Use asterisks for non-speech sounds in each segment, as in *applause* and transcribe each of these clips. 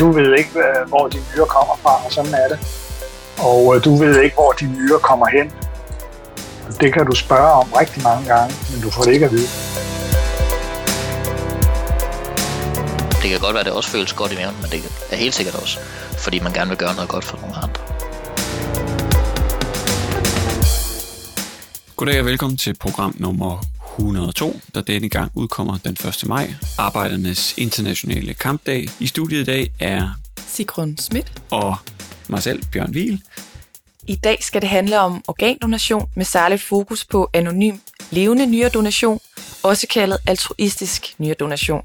Du ved ikke, hvor de nyere kommer fra, og sådan er det. Og øh, du ved ikke, hvor de nyere kommer hen. Det kan du spørge om rigtig mange gange, men du får det ikke at vide. Det kan godt være, at det også føles godt i maven, men det er helt sikkert også, fordi man gerne vil gøre noget godt for nogle andre. Goddag og velkommen til program nummer 102, der denne gang udkommer den 1. maj, Arbejdernes Internationale Kampdag. I studiet i dag er Sigrun Schmidt og mig selv, Bjørn Wiel. I dag skal det handle om organdonation med særligt fokus på anonym levende nyredonation, også kaldet altruistisk nyredonation.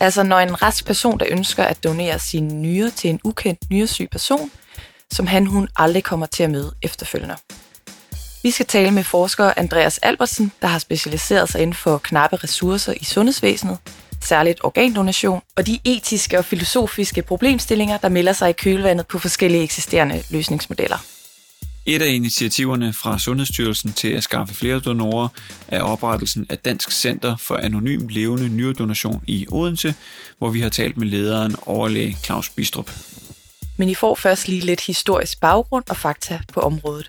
Altså når en rask person, der ønsker at donere sin nyre til en ukendt nyresyg person, som han hun aldrig kommer til at møde efterfølgende. Vi skal tale med forsker Andreas Albertsen, der har specialiseret sig inden for knappe ressourcer i sundhedsvæsenet, særligt organdonation, og de etiske og filosofiske problemstillinger, der melder sig i kølvandet på forskellige eksisterende løsningsmodeller. Et af initiativerne fra Sundhedsstyrelsen til at skaffe flere donorer er oprettelsen af Dansk Center for Anonym Levende Nyredonation i Odense, hvor vi har talt med lederen overlæge Claus Bistrup. Men I får først lige lidt historisk baggrund og fakta på området.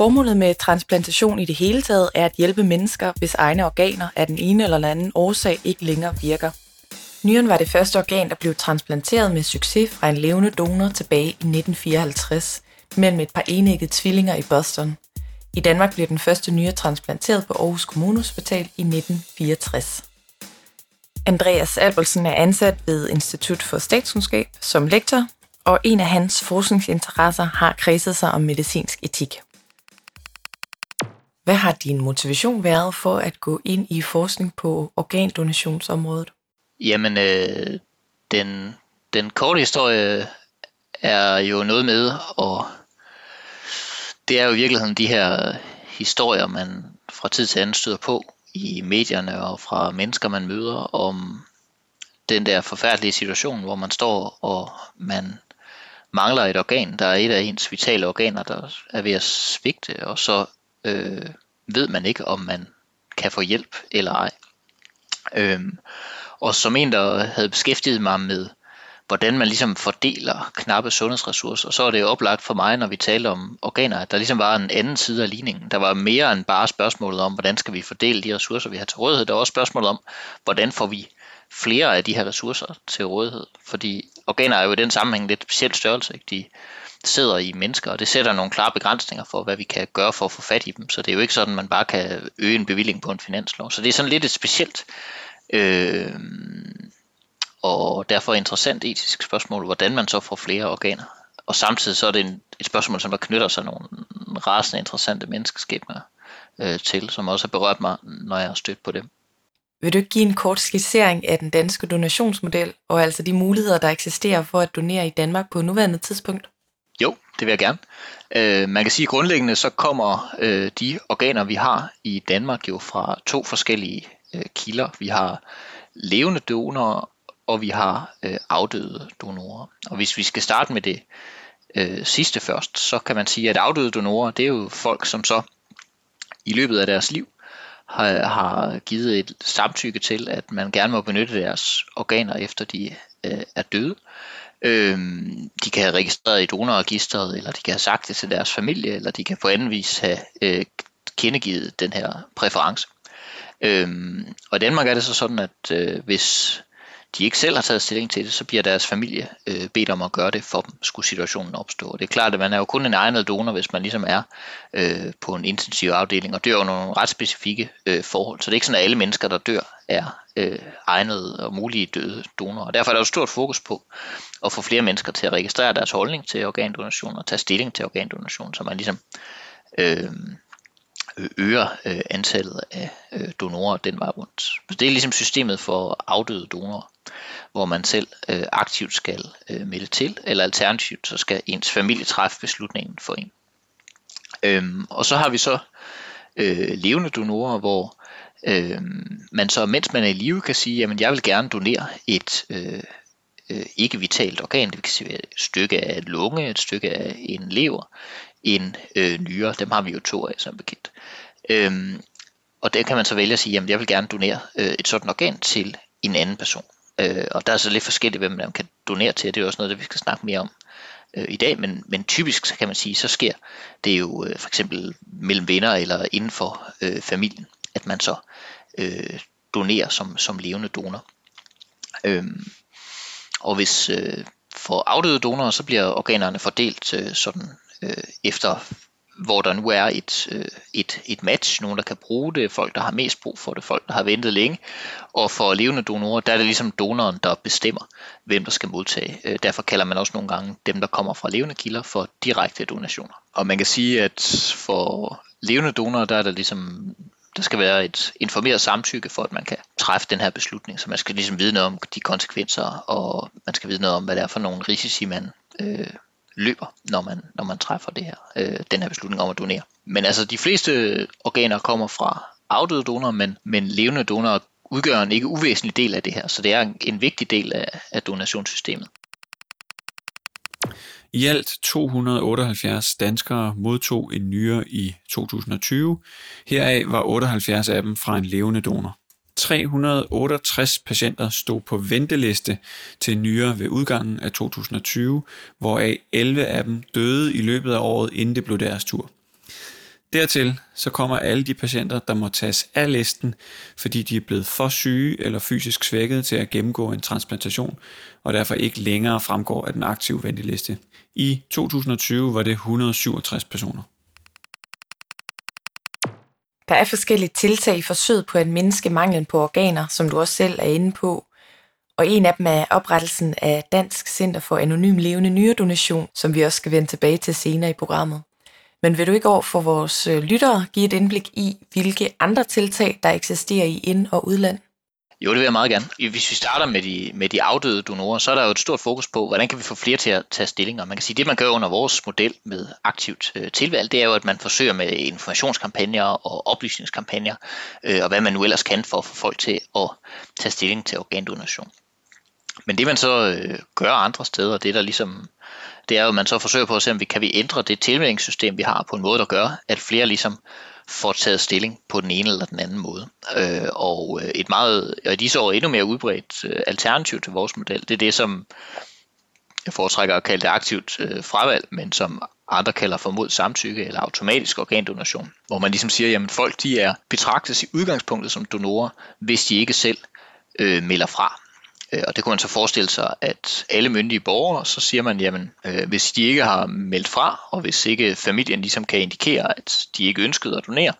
Formålet med transplantation i det hele taget er at hjælpe mennesker, hvis egne organer af den ene eller anden årsag ikke længere virker. Nyren var det første organ, der blev transplanteret med succes fra en levende donor tilbage i 1954 mellem et par enæggede tvillinger i Boston. I Danmark blev den første nyre transplanteret på Aarhus Kommunehospital i 1964. Andreas Albertsen er ansat ved Institut for Statskundskab som lektor, og en af hans forskningsinteresser har kredset sig om medicinsk etik. Hvad har din motivation været for at gå ind i forskning på organdonationsområdet? Jamen, øh, den, den korte historie er jo noget med, og det er jo i virkeligheden de her historier, man fra tid til anden støder på i medierne og fra mennesker, man møder om den der forfærdelige situation, hvor man står og man mangler et organ, der er et af ens vitale organer, der er ved at svigte, og så øh, ved man ikke, om man kan få hjælp eller ej. Øhm, og som en, der havde beskæftiget mig med, hvordan man ligesom fordeler knappe sundhedsressourcer, så er det jo oplagt for mig, når vi taler om organer, at der ligesom var en anden side af ligningen. Der var mere end bare spørgsmålet om, hvordan skal vi fordele de ressourcer, vi har til rådighed. Der var også spørgsmålet om, hvordan får vi flere af de her ressourcer til rådighed. Fordi organer er jo i den sammenhæng lidt speciel størrelse. Ikke? De sidder i mennesker, og det sætter nogle klare begrænsninger for, hvad vi kan gøre for at få fat i dem. Så det er jo ikke sådan, at man bare kan øge en bevilling på en finanslov. Så det er sådan lidt et specielt øh, og derfor interessant etisk spørgsmål, hvordan man så får flere organer. Og samtidig så er det en, et spørgsmål, som der knytter sig nogle rasende interessante menneskeskæbner øh, til, som også har berørt mig, når jeg har stødt på dem. Vil du ikke give en kort skitsering af den danske donationsmodel, og altså de muligheder, der eksisterer for at donere i Danmark på nuværende tidspunkt? Jo, det vil jeg gerne. Øh, man kan sige grundlæggende, så kommer øh, de organer, vi har i Danmark jo fra to forskellige øh, kilder. Vi har levende donorer, og vi har øh, afdøde donorer. Og hvis vi skal starte med det øh, sidste først, så kan man sige, at afdøde donorer, det er jo folk, som så i løbet af deres liv har, har givet et samtykke til, at man gerne må benytte deres organer, efter de øh, er døde. Øhm, de kan have registreret i donorregisteret, eller de kan have sagt det til deres familie, eller de kan på anden vis have øh, kendegivet den her præference. Øhm, og i Danmark er det så sådan, at øh, hvis de ikke selv har taget stilling til det, så bliver deres familie øh, bedt om at gøre det for dem, skulle situationen opstå. Og det er klart, at man er jo kun en egnet donor, hvis man ligesom er øh, på en intensiv afdeling og dør under nogle ret specifikke øh, forhold. Så det er ikke sådan, at alle mennesker, der dør, er øh, egnede og mulige døde donorer. Og derfor er der jo stort fokus på at få flere mennesker til at registrere deres holdning til organdonation og tage stilling til organdonation, så man ligesom øh, øger øh, antallet af øh, donorer den vej rundt. Så det er ligesom systemet for afdøde donorer, hvor man selv øh, aktivt skal øh, melde til, eller alternativt så skal ens familie træffe beslutningen for en. Øhm, og så har vi så øh, levende donorer, hvor øh, men så mens man er i live kan sige, at jeg vil gerne donere et øh, øh, ikke vitalt organ, det kan sige et stykke af et lunge, et stykke af en lever, en øh, nyre, dem har vi jo to af som bekendt. Øhm, og der kan man så vælge at sige, at jeg vil gerne donere øh, et sådan organ til en anden person. Øh, og der er så lidt forskelligt, hvem man kan donere til. Det er også noget, det vi skal snakke mere om øh, i dag, men, men typisk så kan man sige, så sker det jo øh, for eksempel mellem venner eller inden for øh, familien, at man så øh, donerer som, som levende donor. Øhm, og hvis øh, for afdøde donorer, så bliver organerne fordelt øh, sådan øh, efter hvor der nu er et, øh, et, et match, nogen der kan bruge det, folk der har mest brug for det, folk der har ventet længe, og for levende donorer, der er det ligesom donoren, der bestemmer, hvem der skal modtage. Øh, derfor kalder man også nogle gange dem, der kommer fra levende kilder, for direkte donationer. Og man kan sige, at for levende donorer, der er der ligesom der skal være et informeret samtykke for, at man kan træffe den her beslutning. Så man skal ligesom vide noget om de konsekvenser, og man skal vide noget om, hvad det er for nogle risici, man øh, løber, når man, når man træffer det her, øh, den her beslutning om at donere. Men altså de fleste øh, organer kommer fra afdøde donorer, men, men levende donorer udgør en ikke uvæsentlig del af det her, så det er en, en vigtig del af, af donationssystemet. I alt 278 danskere modtog en nyre i 2020. Heraf var 78 af dem fra en levende donor. 368 patienter stod på venteliste til nyre ved udgangen af 2020, hvoraf 11 af dem døde i løbet af året, inden det blev deres tur. Dertil så kommer alle de patienter, der må tages af listen, fordi de er blevet for syge eller fysisk svækket til at gennemgå en transplantation, og derfor ikke længere fremgår af den aktive venteliste. I 2020 var det 167 personer. Der er forskellige tiltag i forsøget på at mindske manglen på organer, som du også selv er inde på. Og en af dem er oprettelsen af Dansk Center for Anonym Levende Nyredonation, som vi også skal vende tilbage til senere i programmet. Men vil du ikke over for vores øh, lyttere give et indblik i, hvilke andre tiltag, der eksisterer i ind- og udland? Jo, det vil jeg meget gerne. Hvis vi starter med de, med de afdøde donorer, så er der jo et stort fokus på, hvordan kan vi få flere til at tage stillinger. Man kan sige, at det man gør under vores model med aktivt øh, tilvalg, det er jo, at man forsøger med informationskampagner og oplysningskampagner, øh, og hvad man nu ellers kan for at få folk til at tage stilling til organdonation. Men det man så øh, gør andre steder, det der ligesom, det er jo, at man så forsøger på at se, om vi kan vi ændre det tilmeldingssystem, vi har på en måde, der gør, at flere ligesom får taget stilling på den ene eller den anden måde. Øh, og øh, et meget, og i disse år endnu mere udbredt øh, alternativ til vores model, det er det, som jeg foretrækker at kalde det aktivt øh, fravalg, men som andre kalder for mod samtykke eller automatisk organdonation, hvor man ligesom siger, at folk de er betragtes i udgangspunktet som donorer, hvis de ikke selv øh, melder fra. Øh, og det kunne man så forestille sig, at alle myndige borgere, så siger man, jamen, øh, hvis de ikke har meldt fra, og hvis ikke familien ligesom kan indikere, at de ikke ønskede at donere,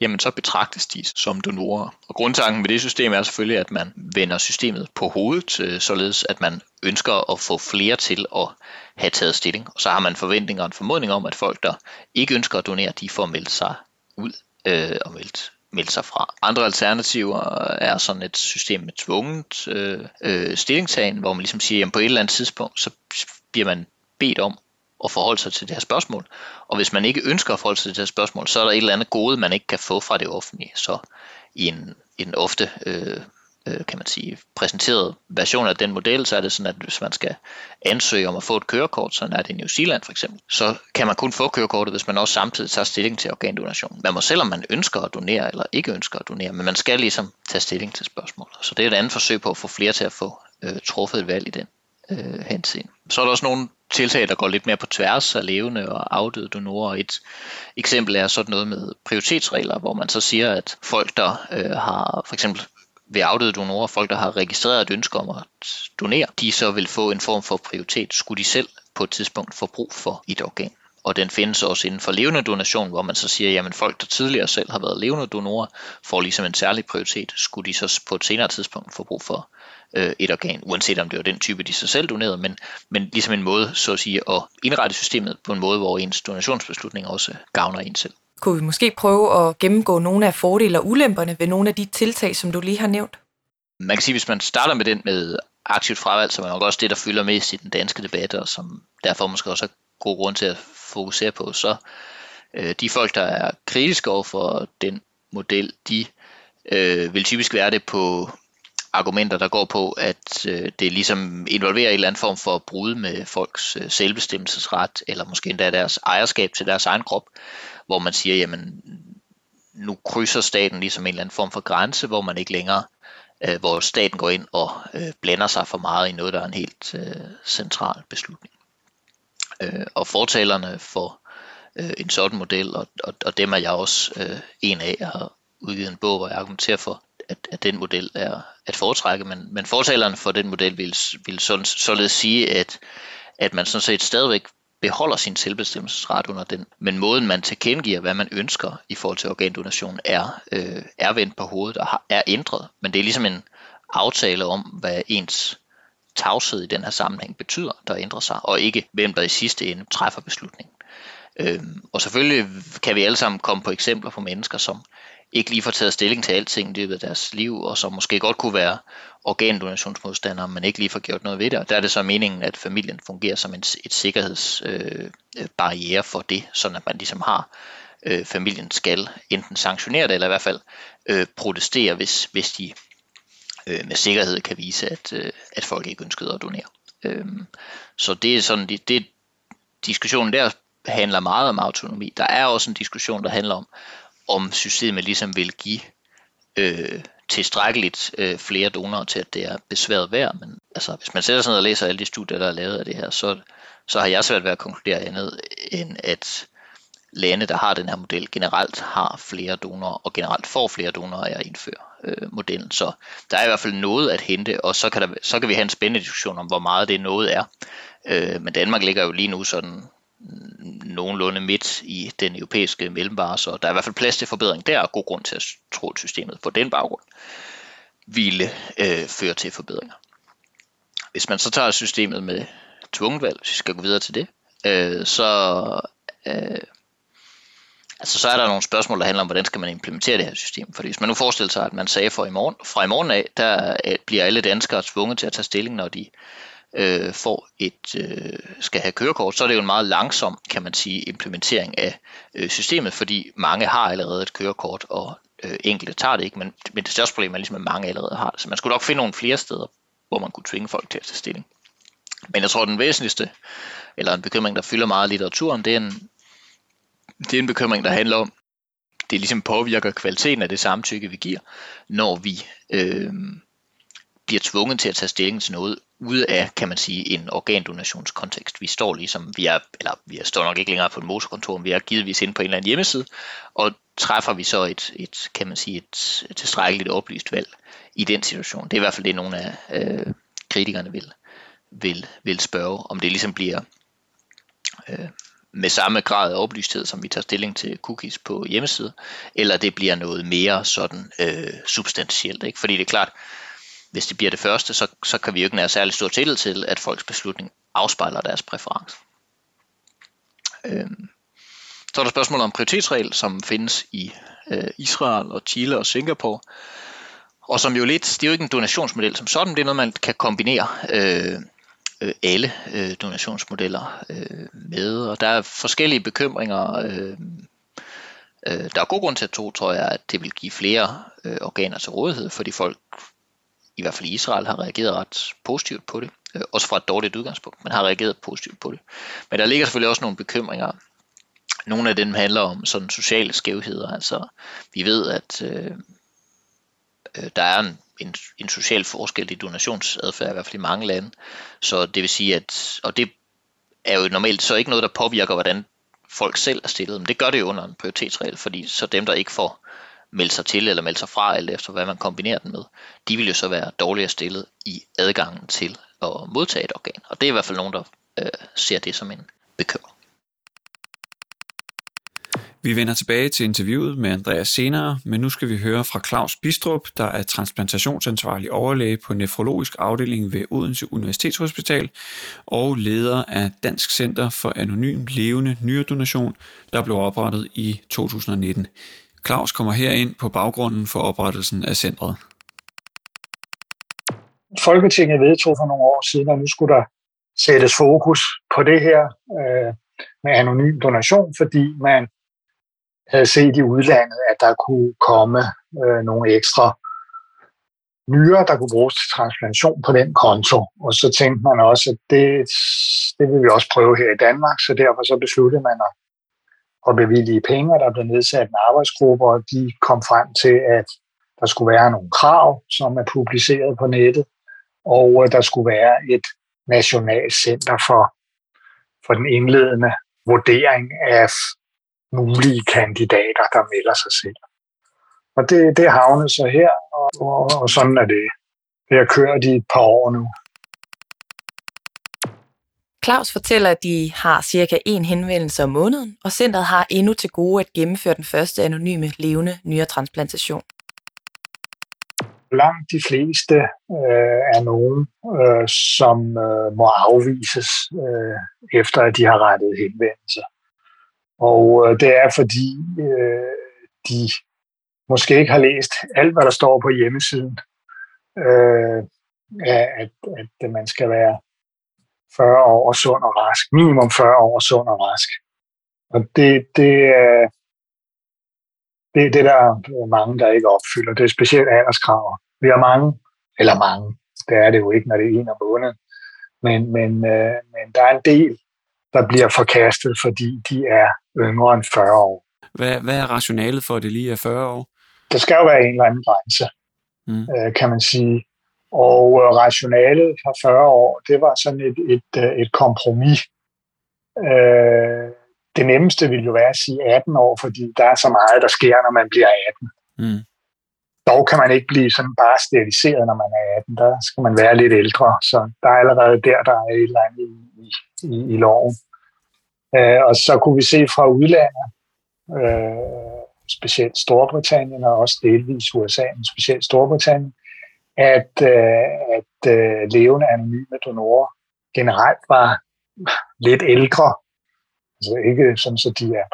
jamen så betragtes de som donorer. Og grundtanken med det system er selvfølgelig, at man vender systemet på hovedet, øh, således at man ønsker at få flere til at have taget stilling. Og så har man forventninger og en formodning om, at folk, der ikke ønsker at donere, de får meldt sig ud øh, og meldt melde sig fra. Andre alternativer er sådan et system med tvunget øh, øh, stillingtagen, hvor man ligesom siger, at på et eller andet tidspunkt, så bliver man bedt om at forholde sig til det her spørgsmål. Og hvis man ikke ønsker at forholde sig til det her spørgsmål, så er der et eller andet gode, man ikke kan få fra det offentlige. Så i en, en ofte øh, øh, kan man sige, præsenteret version af den model, så er det sådan, at hvis man skal ansøge om at få et kørekort, sådan er det i New Zealand for eksempel, så kan man kun få kørekortet, hvis man også samtidig tager stilling til organdonation. Man må selvom man ønsker at donere eller ikke ønsker at donere, men man skal ligesom tage stilling til spørgsmålet. Så det er et andet forsøg på at få flere til at få øh, truffet et valg i den øh, henseende. Så er der også nogle tiltag, der går lidt mere på tværs af levende og afdøde donorer. Et eksempel er sådan noget med prioritetsregler, hvor man så siger, at folk, der øh, har for eksempel ved afdøde donorer, folk der har registreret et ønske om at donere, de så vil få en form for prioritet, skulle de selv på et tidspunkt få brug for et organ. Og den findes også inden for levende donation, hvor man så siger, at folk, der tidligere selv har været levende donorer, får ligesom en særlig prioritet, skulle de så på et senere tidspunkt få brug for øh, et organ, uanset om det var den type, de sig selv donerede, men, men ligesom en måde, så at sige, at indrette systemet på en måde, hvor ens donationsbeslutning også gavner en selv kunne vi måske prøve at gennemgå nogle af fordele og ulemperne ved nogle af de tiltag, som du lige har nævnt? Man kan sige, hvis man starter med den med aktivt fravalg, som er nok også det, der fylder mest i den danske debat, og som derfor måske også er god grund til at fokusere på, så øh, de folk, der er kritiske over for den model, de øh, vil typisk være det på argumenter, der går på, at øh, det ligesom involverer en eller anden form for brud med folks øh, selvbestemmelsesret, eller måske endda deres ejerskab til deres egen krop, hvor man siger, jamen nu krydser staten ligesom en eller anden form for grænse, hvor man ikke længere øh, hvor staten går ind og øh, blander sig for meget i noget, der er en helt øh, central beslutning. Øh, og fortalerne for øh, en sådan model, og, og, og dem er jeg også øh, en af. Jeg har udgivet en bog, hvor jeg argumenterer for, at, at den model er at foretrække, men, men fortalerne for den model vil, vil sådan, således sige, at, at man sådan set stadigvæk beholder sin selvbestemmelsesret under den, men måden man tilkendegiver, hvad man ønsker i forhold til organdonation, er, øh, er vendt på hovedet og har, er ændret. Men det er ligesom en aftale om, hvad ens tavshed i den her sammenhæng betyder, der ændrer sig, og ikke hvem der i sidste ende træffer beslutningen. Øhm, og selvfølgelig kan vi alle sammen komme på eksempler på mennesker, som ikke lige får taget stilling til alting i løbet af deres liv, og som måske godt kunne være organdonationsmodstandere, men ikke lige får gjort noget ved det. Og der er det så meningen, at familien fungerer som en, et sikkerhedsbarriere øh, for det, sådan at man ligesom har øh, familien skal enten sanktionere det, eller i hvert fald øh, protestere, hvis, hvis de øh, med sikkerhed kan vise, at, øh, at folk ikke ønskede at donere. Øh, så det er sådan, det, det diskussionen der handler meget om autonomi. Der er også en diskussion, der handler om, om systemet ligesom vil give øh, tilstrækkeligt øh, flere donorer til, at det er besværet værd. Men altså, hvis man sætter sig ned og læser alle de studier, der er lavet af det her, så, så har jeg svært ved at konkludere andet, end at lande, der har den her model, generelt har flere donorer, og generelt får flere donorer af at indføre øh, modellen. Så der er i hvert fald noget at hente, og så kan, der, så kan vi have en spændende diskussion om, hvor meget det noget er. Øh, men Danmark ligger jo lige nu sådan nogenlunde midt i den europæiske mellemvare, så der er i hvert fald plads til forbedring der, og god grund til at tro, at systemet på den baggrund ville øh, føre til forbedringer. Hvis man så tager systemet med tvunget valg, hvis vi skal gå videre til det, øh, så, øh, altså, så er der nogle spørgsmål, der handler om, hvordan skal man implementere det her system. Fordi hvis man nu forestiller sig, at man sagde for i morgen, fra i morgen af, der øh, bliver alle danskere tvunget til at tage stilling, når de øh, får et øh, skal have kørekort, så er det jo en meget langsom, kan man sige, implementering af øh, systemet, fordi mange har allerede et kørekort, og øh, enkelte tager det ikke, men, men det største problem er ligesom, at mange allerede har det. Så man skulle nok finde nogle flere steder, hvor man kunne tvinge folk til at tage stilling. Men jeg tror, den væsentligste, eller en bekymring, der fylder meget i litteraturen, det er en, det er en bekymring, der handler om, det ligesom påvirker kvaliteten af det samtykke, vi giver, når vi øh, bliver tvunget til at tage stilling til noget ude af, kan man sige, en organdonationskontekst. Vi står ligesom, vi er, eller vi er, står nok ikke længere på et motorkontor, men vi er givetvis inde på en eller anden hjemmeside, og træffer vi så et, et kan man sige, et, et tilstrækkeligt oplyst valg i den situation. Det er i hvert fald det, nogle af øh, kritikerne vil, vil, vil spørge, om det ligesom bliver øh, med samme grad af oplysthed, som vi tager stilling til cookies på hjemmeside, eller det bliver noget mere sådan øh, substantielt. Ikke? Fordi det er klart, hvis det bliver det første, så, så kan vi jo ikke nære særlig stor tillid til, at folks beslutning afspejler deres præference. Øhm. Så er der spørgsmål om prioritetsregel, som findes i øh, Israel og Chile og Singapore, og som jo lidt, det er jo ikke en donationsmodel som sådan, det er noget, man kan kombinere øh, øh, alle øh, donationsmodeller øh, med, og der er forskellige bekymringer. Øh, øh, der er god grund til at tro, tror jeg, at det vil give flere øh, organer til rådighed, fordi folk i hvert fald Israel har reageret ret positivt på det, øh, også fra et dårligt udgangspunkt, men har reageret positivt på det. Men der ligger selvfølgelig også nogle bekymringer. Nogle af dem handler om sådan sociale skævheder, altså vi ved, at øh, øh, der er en, en, en social forskel i donationsadfærd, i hvert fald i mange lande, så det vil sige, at, og det er jo normalt så ikke noget, der påvirker, hvordan folk selv er stillet, men det gør det jo under en prioritetsregel, fordi så dem, der ikke får melde sig til eller melde sig fra, alt efter hvad man kombinerer den med, de vil jo så være dårligere stillet i adgangen til at modtage et organ. Og det er i hvert fald nogen, der øh, ser det som en bekymring. Vi vender tilbage til interviewet med Andreas senere, men nu skal vi høre fra Claus Bistrup, der er transplantationsansvarlig overlæge på nefrologisk afdeling ved Odense Universitetshospital og leder af Dansk Center for Anonym Levende Nyredonation, der blev oprettet i 2019. Claus kommer her ind på baggrunden for oprettelsen af centret. Folketinget vedtog for nogle år siden, at nu skulle der sættes fokus på det her øh, med anonym donation, fordi man havde set i udlandet, at der kunne komme øh, nogle ekstra nyere, der kunne bruges til transplantation på den konto. Og så tænkte man også, at det, det vil vi også prøve her i Danmark, så derfor så besluttede man at og bevillige penge, og der blev nedsat en arbejdsgruppe, og de kom frem til, at der skulle være nogle krav, som er publiceret på nettet, og øh, der skulle være et nationalt center for, for den indledende vurdering af mulige kandidater, der melder sig selv. Og det, det havnede så her, og, og, og sådan er det. Det har kørt i et par år nu. Claus fortæller, at de har cirka en henvendelse om måneden, og centret har endnu til gode at gennemføre den første anonyme levende nyretransplantation. Langt de fleste øh, er nogen, øh, som øh, må afvises, øh, efter at de har rettet henvendelser. Og øh, det er fordi, øh, de måske ikke har læst alt, hvad der står på hjemmesiden, øh, at, at man skal være 40 år sund og rask. Minimum 40 år sund og rask. Og det, det, det, det der er mange, der ikke opfylder. Det er specielt alderskrav. Vi har mange, eller mange, det er det jo ikke, når det er en af måneden. Men, men, øh, men der er en del, der bliver forkastet, fordi de er yngre end 40 år. Hvad, hvad er rationalet for, at det lige er 40 år? Der skal jo være en eller anden grænse, mm. øh, kan man sige. Og øh, rationalet fra 40 år, det var sådan et, et, øh, et kompromis. Øh, det nemmeste ville jo være at sige 18 år, fordi der er så meget, der sker, når man bliver 18. Mm. Dog kan man ikke blive sådan bare steriliseret, når man er 18. Der skal man være lidt ældre, så der er allerede der, der er et eller andet i, i, i loven. Øh, og så kunne vi se fra udlandet, øh, specielt Storbritannien og også delvis USA, men specielt Storbritannien, at, øh, at øh, levende anonyme donorer generelt var lidt ældre. Altså ikke sådan, så de er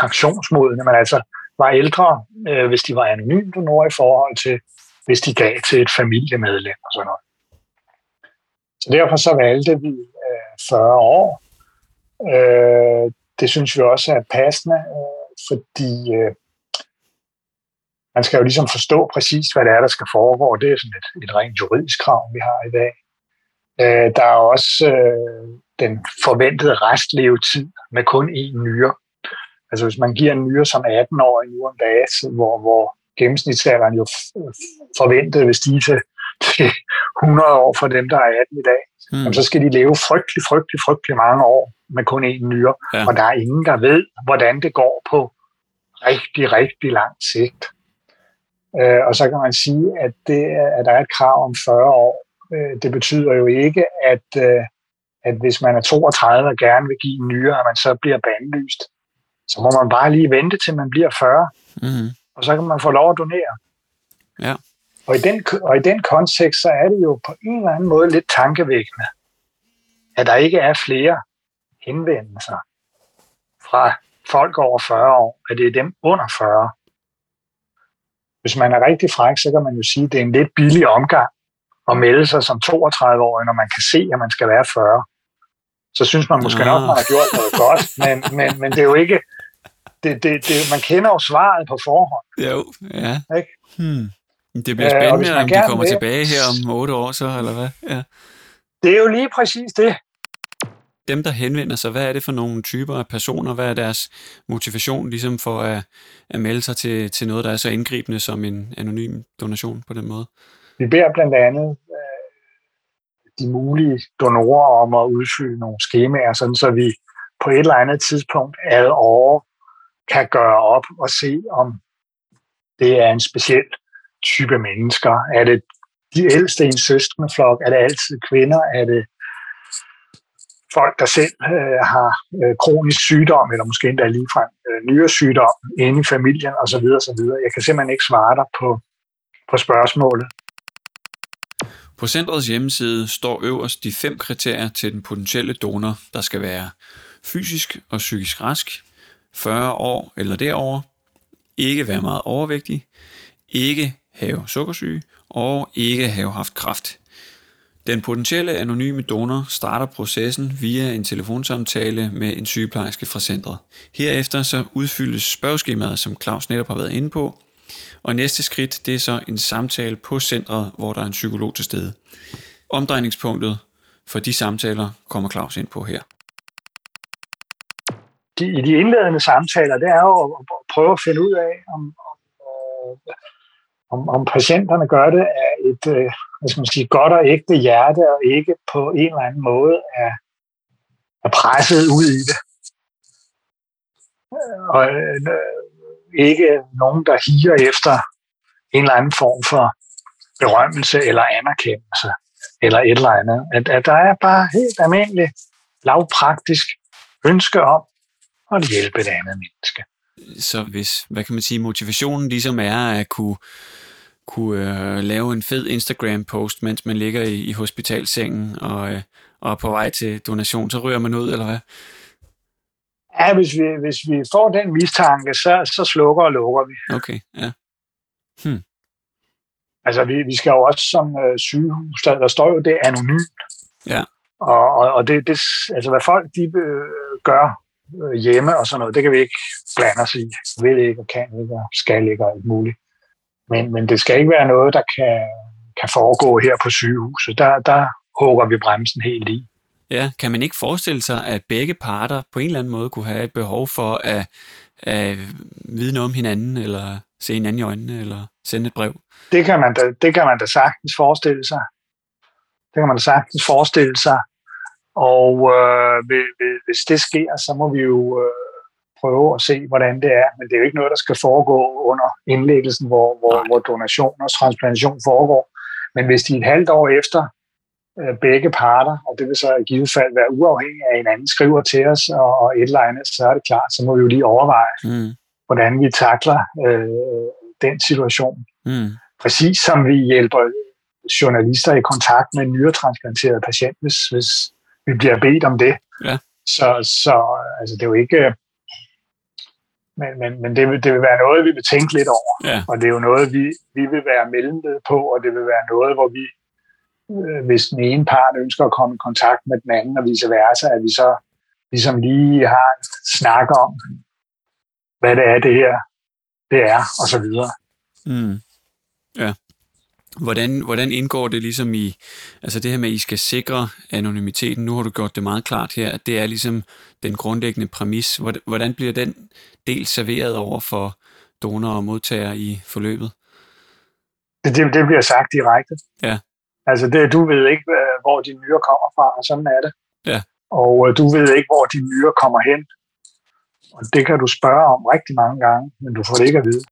pensionsmodne, men altså var ældre, øh, hvis de var anonyme donorer i forhold til, hvis de gav til et familiemedlem og sådan noget. Så derfor så valgte vi øh, 40 år. Øh, det synes vi også er passende, øh, fordi øh, man skal jo ligesom forstå præcis, hvad det er, der skal foregå. Det er sådan et, et rent juridisk krav, vi har i dag. Øh, der er også øh, den forventede restlevetid med kun én nyre. Altså hvis man giver en nyre som 18-årig nu om dagen, hvor, hvor gennemsnitsalderen jo forventet vil stige til, til 100 år for dem, der er 18 i dag, mm. jamen, så skal de leve frygtelig, frygtelig, frygtelig mange år med kun én nyre. Ja. Og der er ingen, der ved, hvordan det går på rigtig, rigtig lang sigt. Øh, og så kan man sige, at, det, at der er et krav om 40 år. Øh, det betyder jo ikke, at, øh, at hvis man er 32 og gerne vil give en nyere, at man så bliver bandlyst. Så må man bare lige vente til man bliver 40, mm-hmm. og så kan man få lov at donere. Ja. Og i, den, og i den kontekst, så er det jo på en eller anden måde lidt tankevækkende, at der ikke er flere henvendelser fra folk over 40 år, at det er dem under 40, hvis man er rigtig fræk, så kan man jo sige, at det er en lidt billig omgang at melde sig som 32-årig, når man kan se, at man skal være 40. Så synes man måske nok, at man har gjort noget godt, men, men, men det er jo ikke... Det, det, det, man kender jo svaret på forhånd. Jo, ja. Ikke? Hmm. Det bliver spændende, øh, om de kommer vil, tilbage her om otte år så, eller hvad? Ja. Det er jo lige præcis det dem, der henvender sig, hvad er det for nogle typer af personer? Hvad er deres motivation ligesom for at, at melde sig til, til noget, der er så indgribende som en anonym donation på den måde? Vi beder blandt andet øh, de mulige donorer om at udfylde nogle skemaer, sådan så vi på et eller andet tidspunkt ad år kan gøre op og se, om det er en speciel type mennesker. Er det de ældste i en søskendeflok? Er det altid kvinder? Er det folk, der selv øh, har øh, kronisk sygdom, eller måske endda ligefrem øh, nyresygdom inde i familien osv. osv. Jeg kan simpelthen ikke svare dig på, på spørgsmålet. På centrets hjemmeside står øverst de fem kriterier til den potentielle donor, der skal være fysisk og psykisk rask, 40 år eller derover, ikke være meget overvægtig, ikke have sukkersyge og ikke have haft kræft. Den potentielle anonyme donor starter processen via en telefonsamtale med en sygeplejerske fra centret. Herefter så udfyldes spørgeskemaet, som Claus netop har været inde på, og næste skridt det er så en samtale på centret, hvor der er en psykolog til stede. Omdrejningspunktet for de samtaler kommer Claus ind på her. De, I de indledende samtaler, det er jo at prøve at finde ud af, om, om, øh, om, om patienterne gør det af et øh, hvad skal man sige, godt og ægte hjerte, og ikke på en eller anden måde er, er presset ud i det. Øh, og øh, ikke nogen, der higer efter en eller anden form for berømmelse eller anerkendelse eller et eller andet. At, at der er bare helt almindelig lavpraktisk ønske om at hjælpe et andet menneske. Så hvis, hvad kan man sige, motivationen ligesom er at kunne, kunne øh, lave en fed Instagram-post, mens man ligger i, i hospitalsengen og, øh, og er på vej til donation, så rører man ud, eller hvad? Ja, hvis vi, hvis vi får den mistanke, så, så slukker og lukker vi. Okay, ja. Hmm. Altså, vi, vi skal jo også som øh, sygehus, der, der står jo det anonymt. Ja. Og, og, og det, det, altså, hvad folk de øh, gør øh, hjemme og sådan noget, det kan vi ikke blande os i. Vil ikke og kan ikke og skal ikke og alt muligt. Men, men det skal ikke være noget, der kan, kan foregå her på sygehuset. Der, der hugger vi bremsen helt i. Ja, kan man ikke forestille sig, at begge parter på en eller anden måde kunne have et behov for at, at vide noget om hinanden, eller se hinanden i øjnene, eller sende et brev? Det kan man da, det kan man da sagtens forestille sig. Det kan man da sagtens forestille sig. Og øh, hvis det sker, så må vi jo øh, prøve at se, hvordan det er. Men det er jo ikke noget, der skal foregå under indlæggelsen, hvor, hvor, hvor donation og transplantation foregår. Men hvis de et halvt år efter øh, begge parter, og det vil så i givet fald være uafhængigt af hinanden, skriver til os og, og et eller andet, så er det klart, så må vi jo lige overveje, mm. hvordan vi takler øh, den situation. Mm. Præcis som vi hjælper journalister i kontakt med en nyretransplanteret patient, hvis, hvis vi bliver bedt om det. Ja. Så, så altså, det er jo ikke... Men, men, men det, vil, det vil være noget, vi vil tænke lidt over. Ja. Og det er jo noget, vi, vi vil være mellemled på, og det vil være noget, hvor vi, øh, hvis den ene part ønsker at komme i kontakt med den anden, og vice versa, at vi så ligesom lige har en snak om, hvad det er, det her det er, og så videre. Mm. Ja. Hvordan, hvordan indgår det ligesom i, altså det her med, at I skal sikre anonymiteten, nu har du gjort det meget klart her, at det er ligesom den grundlæggende præmis. Hvordan bliver den del serveret over for donorer og modtagere i forløbet? Det, det, det bliver sagt direkte. Ja. Altså det, du ved ikke, hvor de nyere kommer fra, og sådan er det. Ja. Og øh, du ved ikke, hvor de nyere kommer hen. Og det kan du spørge om rigtig mange gange, men du får det ikke at vide.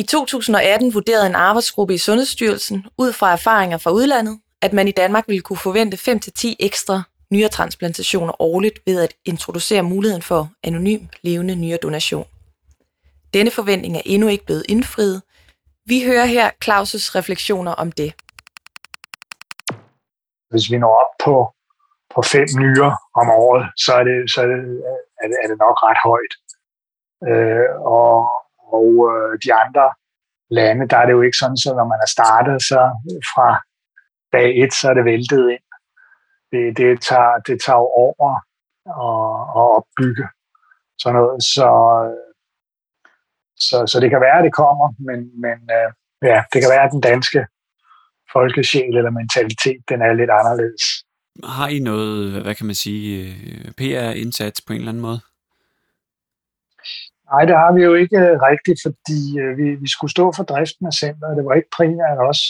I 2018 vurderede en arbejdsgruppe i Sundhedsstyrelsen ud fra erfaringer fra udlandet, at man i Danmark ville kunne forvente 5-10 ekstra nyretransplantationer årligt ved at introducere muligheden for anonym levende nyredonation. Denne forventning er endnu ikke blevet indfriet. Vi hører her Claus' refleksioner om det. Hvis vi når op på, på fem nyrer om året, så er det, så er det, er det, er det nok ret højt. Øh, og og øh, de andre lande, der er det jo ikke sådan, så når man er startet, så fra dag et, så er det væltet ind. Det, det, tager, det tager jo over at, at opbygge sådan noget. Så, så, så det kan være, at det kommer, men, men øh, ja, det kan være, at den danske folkesjæl eller mentalitet, den er lidt anderledes. Har I noget, hvad kan man sige, øh, PR-indsats på en eller anden måde? Nej, det har vi jo ikke øh, rigtigt, fordi øh, vi, vi skulle stå for driften af centret. Det var ikke primært os,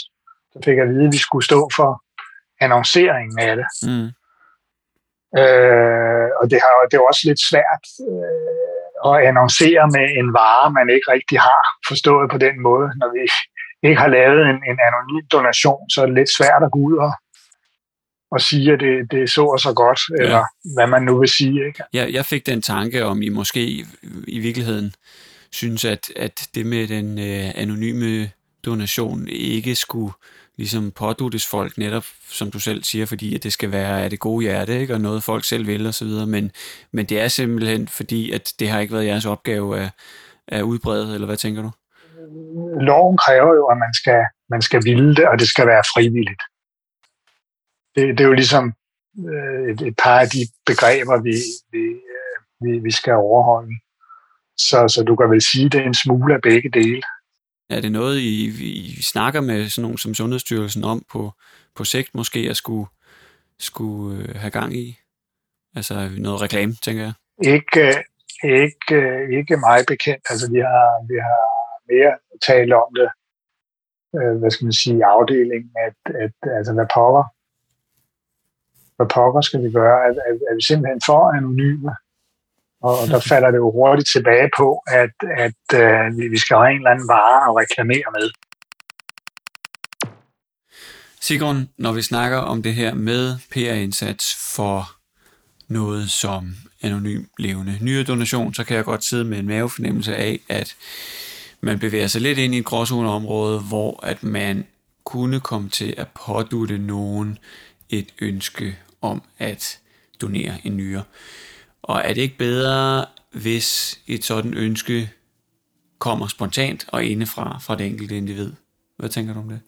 der fik at vide, at vi skulle stå for annonceringen af det. Mm. Øh, og det, har, det er også lidt svært øh, at annoncere med en vare, man ikke rigtig har forstået på den måde. Når vi ikke har lavet en, en anonym donation, så er det lidt svært at gå ud og, og sige, at det, det så og så godt, ja. eller hvad man nu vil sige. Ikke? Ja, jeg fik den tanke om, I måske i, virkeligheden synes, at, at det med den øh, anonyme donation ikke skulle ligesom påduttes folk netop, som du selv siger, fordi at det skal være af det gode hjerte, ikke? og noget folk selv vil videre, men, men det er simpelthen fordi, at det har ikke været jeres opgave at, at udbrede, eller hvad tænker du? Loven kræver jo, at man skal, man skal ville det, og det skal være frivilligt det, det er jo ligesom øh, et, et par af de begreber, vi, vi, øh, vi, vi skal overholde. Så, så du kan vel sige, at det er en smule af begge dele. Er det noget, I, I snakker med sådan nogen som Sundhedsstyrelsen om på, på sigt måske at skulle, skulle øh, have gang i? Altså noget reklame, tænker jeg? Ikke, ikke, ikke mig bekendt. Altså vi har, vi har mere tale om det, øh, hvad skal man sige, afdelingen, at, at altså, hvad pokker, hvad pokker skal vi gøre? Er, er, er vi simpelthen for anonyme? Og, og der *laughs* falder det jo hurtigt tilbage på, at, at øh, vi skal have en eller anden vare at reklamere med. Sigrun, når vi snakker om det her med PR-indsats for noget som anonym levende nyredonation, så kan jeg godt sidde med en mavefornemmelse af, at man bevæger sig lidt ind i et gråzoneområde, hvor at man kunne komme til at pådutte nogen et ønske om at donere en nyre. Og er det ikke bedre, hvis et sådan ønske kommer spontant og indefra fra det enkelte individ? Hvad tænker du om det?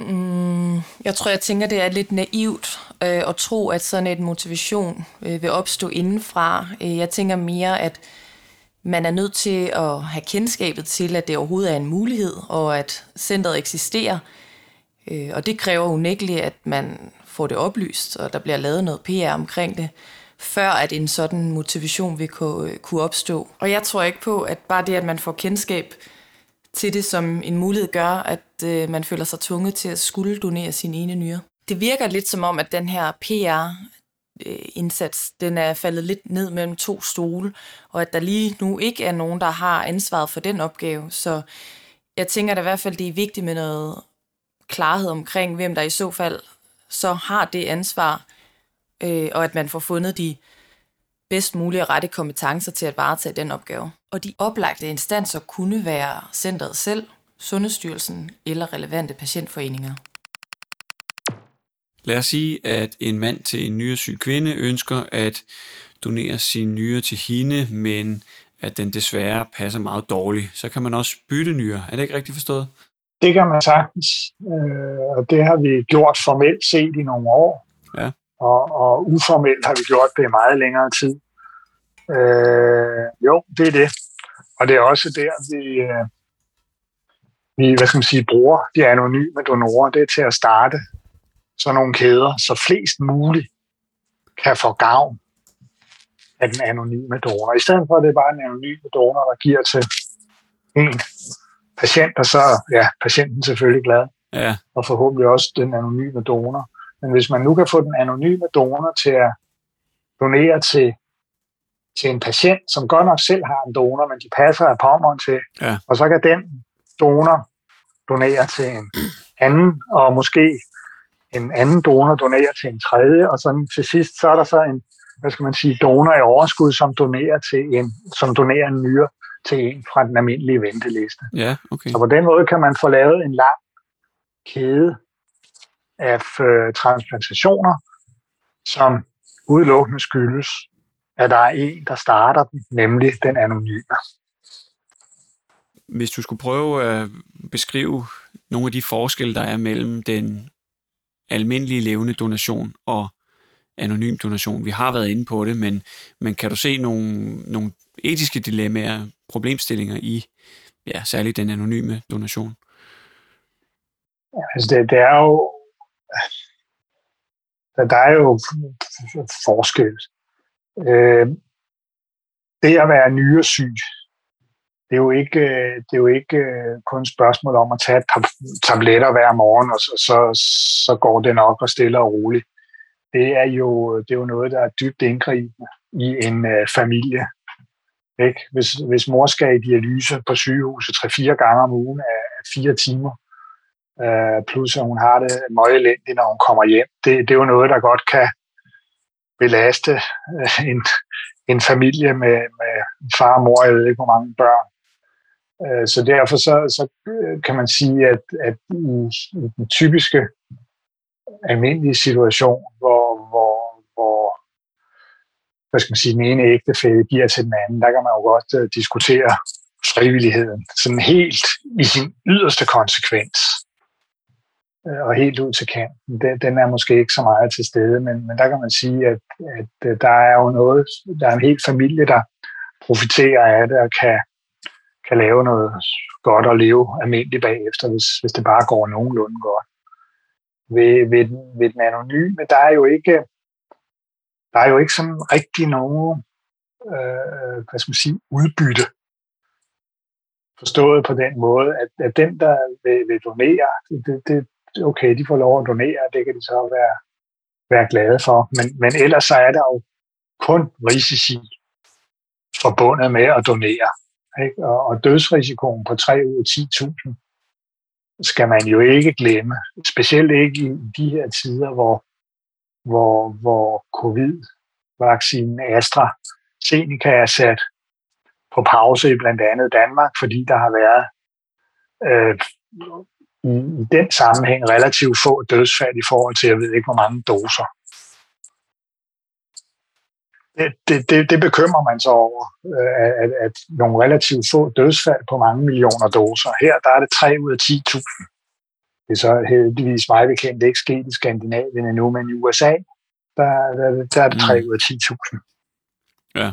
Mm, jeg tror, jeg tænker, det er lidt naivt øh, at tro, at sådan et motivation øh, vil opstå indenfra. Øh, jeg tænker mere, at man er nødt til at have kendskabet til, at det overhovedet er en mulighed, og at centret eksisterer. Øh, og det kræver unægteligt, at man får det oplyst, og der bliver lavet noget PR omkring det, før at en sådan motivation vil øh, kunne opstå. Og jeg tror ikke på, at bare det, at man får kendskab til det som en mulighed, gør, at øh, man føler sig tvunget til at skulle donere sin ene nyre. Det virker lidt som om, at den her PR øh, indsats, den er faldet lidt ned mellem to stole, og at der lige nu ikke er nogen, der har ansvaret for den opgave. Så jeg tænker da i hvert fald, det er vigtigt med noget klarhed omkring, hvem der i så fald så har det ansvar, øh, og at man får fundet de bedst mulige rette kompetencer til at varetage den opgave. Og de oplagte instanser kunne være centret selv, Sundhedsstyrelsen eller relevante patientforeninger. Lad os sige, at en mand til en nyresyg kvinde ønsker at donere sin nyre til hende, men at den desværre passer meget dårligt. Så kan man også bytte nyre. Er det ikke rigtigt forstået? Det kan man sagtens, øh, og det har vi gjort formelt set i nogle år. Ja. Og, og uformelt har vi gjort det i meget længere tid. Øh, jo, det er det. Og det er også der, vi, øh, vi hvad skal man sige, bruger de anonyme donorer. Det er til at starte sådan nogle kæder, så flest muligt kan få gavn af den anonyme donor. I stedet for, at det er bare en anonym donor, der giver til en patient, og så er ja, patienten selvfølgelig glad. Ja. Og forhåbentlig også den anonyme donor. Men hvis man nu kan få den anonyme donor til at donere til, til en patient, som godt nok selv har en donor, men de passer af pommeren til, ja. og så kan den donor donere til en anden, og måske en anden donor donerer til en tredje, og sådan til sidst, så er der så en, hvad skal man sige, donor i overskud, som donerer, til en, som donerer en nyre til en fra den almindelige venteliste. Ja, okay. Så på den måde kan man få lavet en lang kæde af øh, transplantationer, som udelukkende skyldes, at der er en, der starter den, nemlig den anonyme. Hvis du skulle prøve at beskrive nogle af de forskelle, der er mellem den almindelige levende donation og anonym donation. Vi har været inde på det, men, men kan du se nogle, nogle etiske dilemmaer, problemstillinger i ja, særligt den anonyme donation? Ja, altså det, det er jo der, er jo forskel. Øh, det at være nyresyg, det er jo ikke, det er jo ikke øh, kun et spørgsmål om at tage et par tabletter hver morgen, og så, så, så går det nok og stille og roligt. Det er jo, det er jo noget, der er dybt indgribende i en øh, familie. Ikke? Hvis, hvis mor skal i dialyse på sygehuset 3-4 gange om ugen af 4 timer, øh, plus at hun har det meget elendigt, når hun kommer hjem, det, det er jo noget, der godt kan belaste øh, en, en familie med, med far og mor, jeg ved ikke, hvor mange børn, Øh, så derfor så, så øh, kan man sige, at, at i, i den typiske almindelige situation, hvor hvad skal man sige, den ene ægtefælle giver til den anden, der kan man jo godt uh, diskutere frivilligheden sådan helt i sin yderste konsekvens øh, og helt ud til kanten. Den, den er måske ikke så meget til stede, men, men der kan man sige, at, at øh, der er jo noget, der er en hel familie, der profiterer af det og kan kan lave noget godt og leve almindeligt bagefter, hvis, hvis det bare går nogenlunde godt. Ved, ved, ved den anonyme, der er jo ikke, der er jo ikke sådan rigtig nogen øh, hvad skal man sige, udbytte forstået på den måde, at, at den, der vil, vil donere, det, det, okay, de får lov at donere, det kan de så være, være glade for. Men, men ellers så er der jo kun risici forbundet med at donere. Ikke? Og, og dødsrisikoen på 3 ud af 10.000 skal man jo ikke glemme. Specielt ikke i de her tider, hvor, hvor, hvor covid-vaccinen AstraZeneca er sat på pause i blandt andet Danmark, fordi der har været øh, i, i den sammenhæng relativt få dødsfald i forhold til, jeg ved ikke, hvor mange doser. Det, det, det, det bekymrer man sig over, øh, at, at nogle relativt få dødsfald på mange millioner doser. Her der er det 3 ud af 10.000. Det er så heldigvis meget bekendt ikke sket i Skandinavien endnu, men i USA, der, der, der er det 3 mm. ud af 10.000. Ja.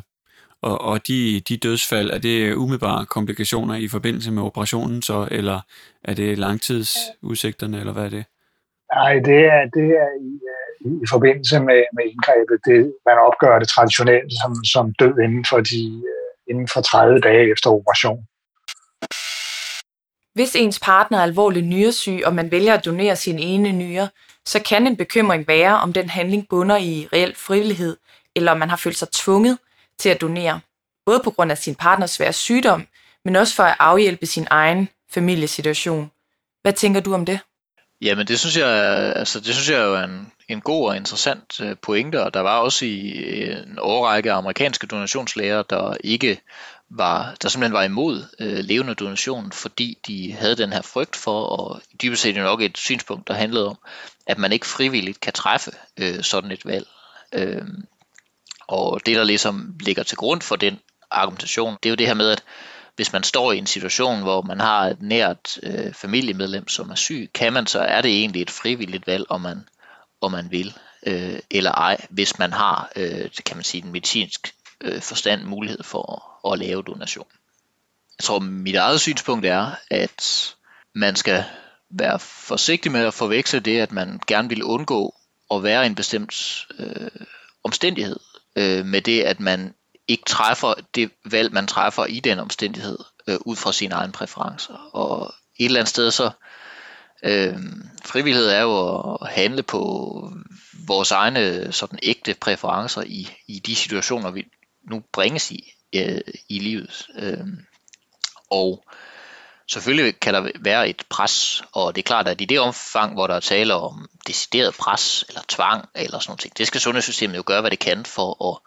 Og, og de, de dødsfald, er det umiddelbare komplikationer i forbindelse med operationen så, eller er det langtidsudsigterne, eller hvad er det? Nej, det er, det er i, i, i forbindelse med, med indgrebet. Det, man opgør det traditionelt som, som død inden for, de, inden for 30 dage efter operation. Hvis ens partner er alvorligt nyresyg, og man vælger at donere sin ene nyre, så kan en bekymring være, om den handling bunder i reel frivillighed, eller om man har følt sig tvunget til at donere, både på grund af sin partners svære sygdom, men også for at afhjælpe sin egen familiesituation. Hvad tænker du om det? Jamen det synes jeg, altså det synes jeg jo er en, en god og interessant øh, pointe, og der var også i øh, en årrække amerikanske donationslæger, der ikke var, der simpelthen var imod øh, levende donation, fordi de havde den her frygt for, og dybest set nok et synspunkt, der handlede om, at man ikke frivilligt kan træffe øh, sådan et valg. Øh, og det, der ligesom ligger til grund for den argumentation, det er jo det her med, at hvis man står i en situation, hvor man har et nært øh, familiemedlem, som er syg, kan man så, er det egentlig et frivilligt valg, om man, om man vil øh, eller ej, hvis man har, øh, kan man sige, den medicinsk øh, forstand mulighed for at, at lave donation. Jeg tror, mit eget synspunkt er, at man skal være forsigtig med at forveksle det, at man gerne vil undgå at være i en bestemt øh, omstændighed øh, med det, at man ikke træffer det valg, man træffer i den omstændighed, øh, ud fra sine egne præferencer. Og et eller andet sted så, øh, frivillighed er jo at handle på vores egne sådan ægte præferencer i, i de situationer, vi nu bringes i øh, i livet. Øh, og selvfølgelig kan der være et pres, og det er klart, at i det omfang, hvor der er tale om decideret pres eller tvang eller sådan noget, det skal sundhedssystemet jo gøre, hvad det kan for at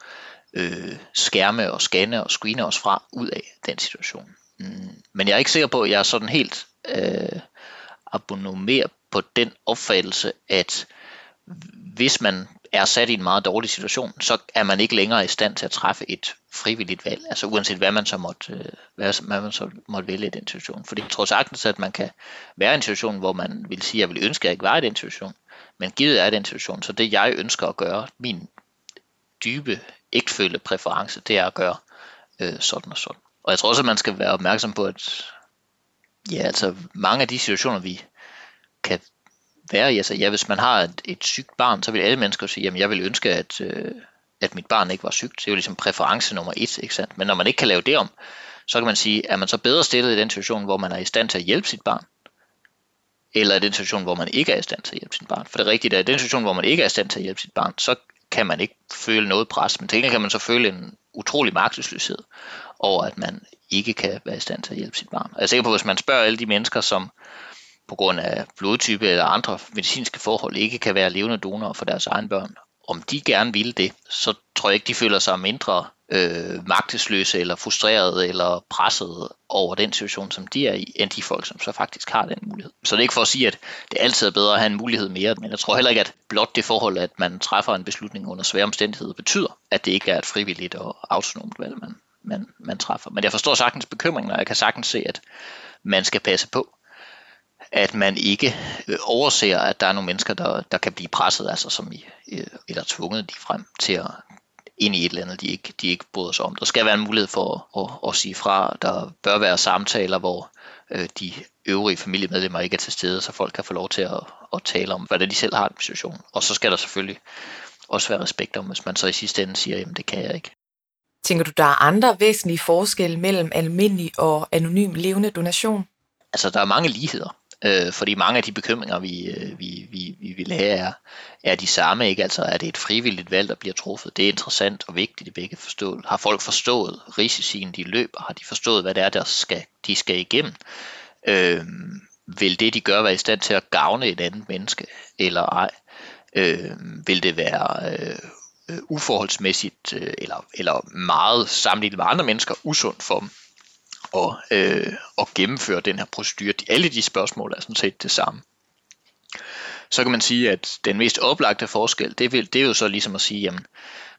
øh, skærme og scanne og screene os fra ud af den situation. Mm, men jeg er ikke sikker på, at jeg er sådan helt øh, abonnerer på den opfattelse, at hvis man er sat i en meget dårlig situation, så er man ikke længere i stand til at træffe et frivilligt valg, altså uanset hvad man så måtte, øh, hvad, hvad man så måtte vælge i den situation. Fordi jeg tror sagtens, at man kan være i en situation, hvor man vil sige, at jeg vil ønske, at jeg ikke var i den situation, men givet er den situation, så det jeg ønsker at gøre, min dybe, ægtfølge præference, det er at gøre øh, sådan og sådan. Og jeg tror også, at man skal være opmærksom på, at ja, altså mange af de situationer, vi kan være i, altså ja, hvis man har et, et sygt barn, så vil alle mennesker sige, jamen jeg vil ønske, at, øh, at mit barn ikke var sygt. Det er jo ligesom præference nummer et, ikke sandt? Men når man ikke kan lave det om, så kan man sige, er man så bedre stillet i den situation, hvor man er i stand til at hjælpe sit barn? Eller i den situation, hvor man ikke er i stand til at hjælpe sit barn? For det er rigtigt, at i den situation, hvor man ikke er i stand til at hjælpe sit barn, så kan man ikke føle noget pres, men til kan man så føle en utrolig magtesløshed over, at man ikke kan være i stand til at hjælpe sit barn. jeg er sikker på, at hvis man spørger alle de mennesker, som på grund af blodtype eller andre medicinske forhold ikke kan være levende donorer for deres egen børn, om de gerne vil det, så tror jeg ikke, de føler sig mindre øh, magtesløse eller frustrerede eller pressede over den situation, som de er i, end de folk, som så faktisk har den mulighed. Så det er ikke for at sige, at det altid er bedre at have en mulighed mere, men jeg tror heller ikke, at blot det forhold, at man træffer en beslutning under svære omstændigheder, betyder, at det ikke er et frivilligt og autonomt valg, man, man, man træffer. Men jeg forstår sagtens bekymringen, og jeg kan sagtens se, at man skal passe på, at man ikke øh, overser, at der er nogle mennesker, der, der kan blive presset, altså som i, øh, eller tvunget de frem til at ind i et eller andet, de ikke, de ikke bryder sig om. Der skal være en mulighed for at, at, at sige fra. Der bør være samtaler, hvor øh, de øvrige familiemedlemmer ikke er til stede, så folk kan få lov til at, at tale om, hvad de selv har en situation. Og så skal der selvfølgelig også være respekt om, hvis man så i sidste ende siger, jamen det kan jeg ikke. Tænker du, der er andre væsentlige forskelle mellem almindelig og anonym levende donation? Altså, der er mange ligheder, øh, fordi mange af de bekymringer, vi, øh, vi, vi, vi vil have, er, er de samme. Ikke? Altså, er det et frivilligt valg, der bliver truffet? Det er interessant og vigtigt, at begge forstået. Har folk forstået risicien, de løber? Har de forstået, hvad det er, der skal, de skal igennem? Øh, vil det, de gør, være i stand til at gavne et andet menneske, eller ej? Øh, vil det være øh, øh, uforholdsmæssigt, øh, eller, eller meget sammenlignet med andre mennesker, usundt for dem at, øh, at gennemføre den her procedure? Alle de spørgsmål er sådan set det samme. Så kan man sige, at den mest oplagte forskel, det, vil, det er jo så ligesom at sige, jamen,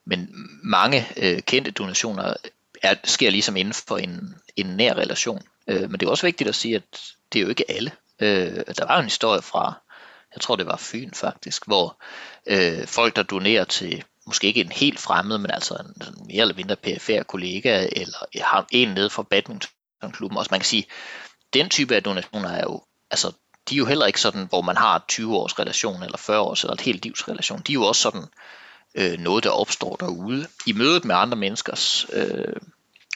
men mange øh, kendte donationer er, sker ligesom inden for en, en nær relation. Øh, men det er også vigtigt at sige, at det er jo ikke alle. Øh, der var en historie fra, jeg tror det var Fyn faktisk, hvor øh, folk, der donerer til måske ikke en helt fremmed, men altså en, en mere eller mindre PFR-kollega, eller har en nede fra badminton badmintonklubben. Også man kan sige, den type af donationer er jo, altså de er jo heller ikke sådan, hvor man har 20 års relation, eller 40 års, eller et helt livs relation. De er jo også sådan øh, noget, der opstår derude, i mødet med andre menneskers øh,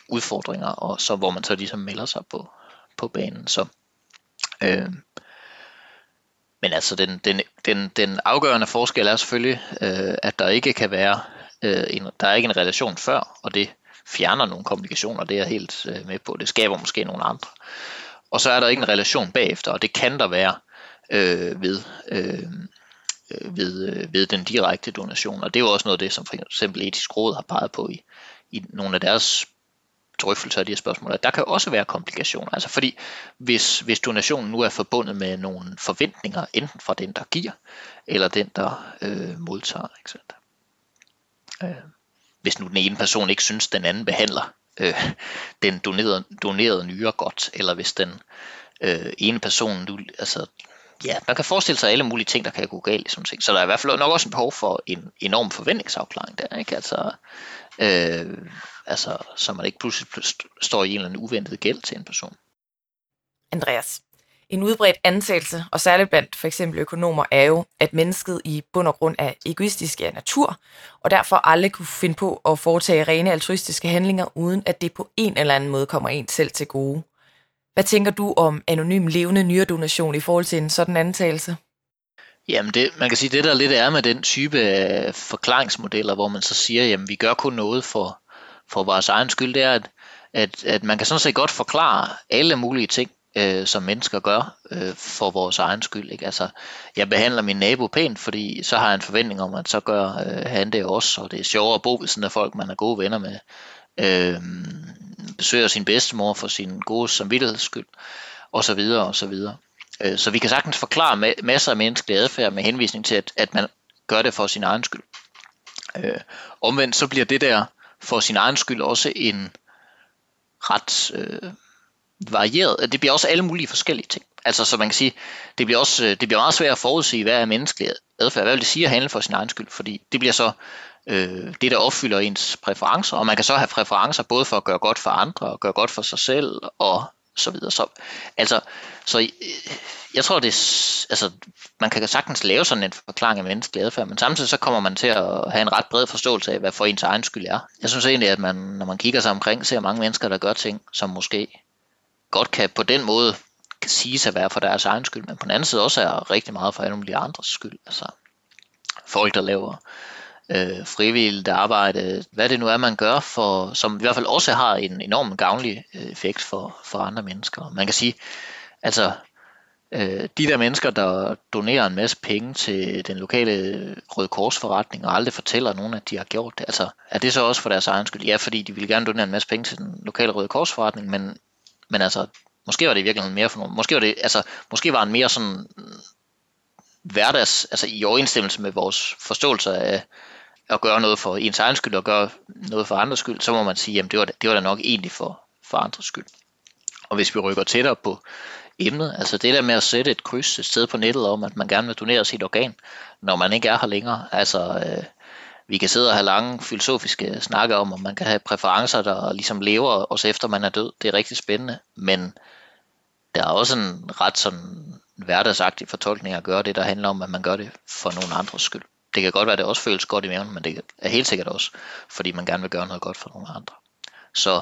udfordringer, og så hvor man så ligesom melder sig på, på banen. Så Øh, men altså den, den, den, den afgørende forskel er selvfølgelig, øh, at der ikke kan være øh, en, der er ikke en relation før, og det fjerner nogle komplikationer, det er jeg helt øh, med på. Det skaber måske nogle andre. Og så er der ikke en relation bagefter, og det kan der være øh, ved, øh, øh ved, øh, ved den direkte donation. Og det er jo også noget af det, som for eksempel etisk råd har peget på i, i nogle af deres drøftelser af de her spørgsmål. Der kan også være komplikationer, altså fordi hvis, hvis donationen nu er forbundet med nogle forventninger, enten fra den, der giver, eller den, der øh, modtager. Ikke sandt? Øh, hvis nu den ene person ikke synes, den anden behandler øh, den donerede, donerede nyere godt, eller hvis den øh, ene person nu, altså ja, man kan forestille sig alle mulige ting, der kan gå galt. i Sådan ting. Så der er i hvert fald nok også en behov for en enorm forventningsafklaring der. Ikke? Altså, øh, altså, så man ikke pludselig står i en eller anden uventet gæld til en person. Andreas, en udbredt antagelse, og særligt blandt for eksempel økonomer, er jo, at mennesket i bund og grund er egoistisk af natur, og derfor aldrig kunne finde på at foretage rene altruistiske handlinger, uden at det på en eller anden måde kommer en selv til gode. Hvad tænker du om anonym levende nyredonation i forhold til en sådan antagelse? Jamen det, man kan sige, det der lidt er med den type af forklaringsmodeller, hvor man så siger, jamen vi gør kun noget for, for vores egen skyld, det er, at, at, at man kan sådan set godt forklare alle mulige ting, øh, som mennesker gør øh, for vores egen skyld. Ikke? Altså, jeg behandler min nabo pænt, fordi så har jeg en forventning om, at så gør øh, han det også, og det er sjovere at bo ved sådan af folk, man er gode venner med. Øh, besøger sin bedstemor for sin gode samvittigheds skyld, og så videre, og så videre. Øh, så vi kan sagtens forklare masser af menneskelig adfærd med henvisning til, at, at man gør det for sin egen skyld. Øh, omvendt så bliver det der for sin egen skyld også en ret øh, varieret, det bliver også alle mulige forskellige ting. Altså så man kan sige, det bliver også øh, det bliver meget svært at forudsige, hvad er menneskelig adfærd, hvad vil det sige at handle for sin egen skyld, fordi det bliver så øh, det, der opfylder ens præferencer, og man kan så have præferencer både for at gøre godt for andre, og gøre godt for sig selv, og så videre. Så, altså, så øh, jeg tror, det altså, man kan sagtens lave sådan en forklaring af menneskelig adfærd, men samtidig så kommer man til at have en ret bred forståelse af, hvad for ens egen skyld er. Jeg synes egentlig, at man, når man kigger sig omkring, ser mange mennesker, der gør ting, som måske godt kan på den måde kan sige at være for deres egen skyld, men på den anden side også er rigtig meget for alle mulige andres skyld. Altså folk, der laver øh, frivilligt arbejde, hvad det nu er, man gør, for, som i hvert fald også har en enorm gavnlig øh, effekt for, for andre mennesker. Man kan sige, altså øh, de der mennesker, der donerer en masse penge til den lokale øh, Røde Kors forretning og aldrig fortæller nogen, at de har gjort det, altså er det så også for deres egen skyld? Ja, fordi de vil gerne donere en masse penge til den lokale Røde Kors forretning, men, men altså Måske var det i virkeligheden mere for nogen. Måske var det, altså, måske var en mere sådan mm, hverdags, altså i overensstemmelse med vores forståelse af, at gøre noget for ens egen skyld og gøre noget for andres skyld, så må man sige, at det var, det var da nok egentlig for, for andres skyld. Og hvis vi rykker tættere på emnet, altså det der med at sætte et kryds et sted på nettet om, at man gerne vil donere sit organ, når man ikke er her længere, altså øh, vi kan sidde og have lange filosofiske snakke om, om man kan have præferencer, der ligesom lever også efter man er død. Det er rigtig spændende, men der er også en ret sådan hverdagsagtig fortolkning at gøre det, der handler om, at man gør det for nogen andres skyld. Det kan godt være, at det også føles godt i maven, men det er helt sikkert også, fordi man gerne vil gøre noget godt for nogle andre. Så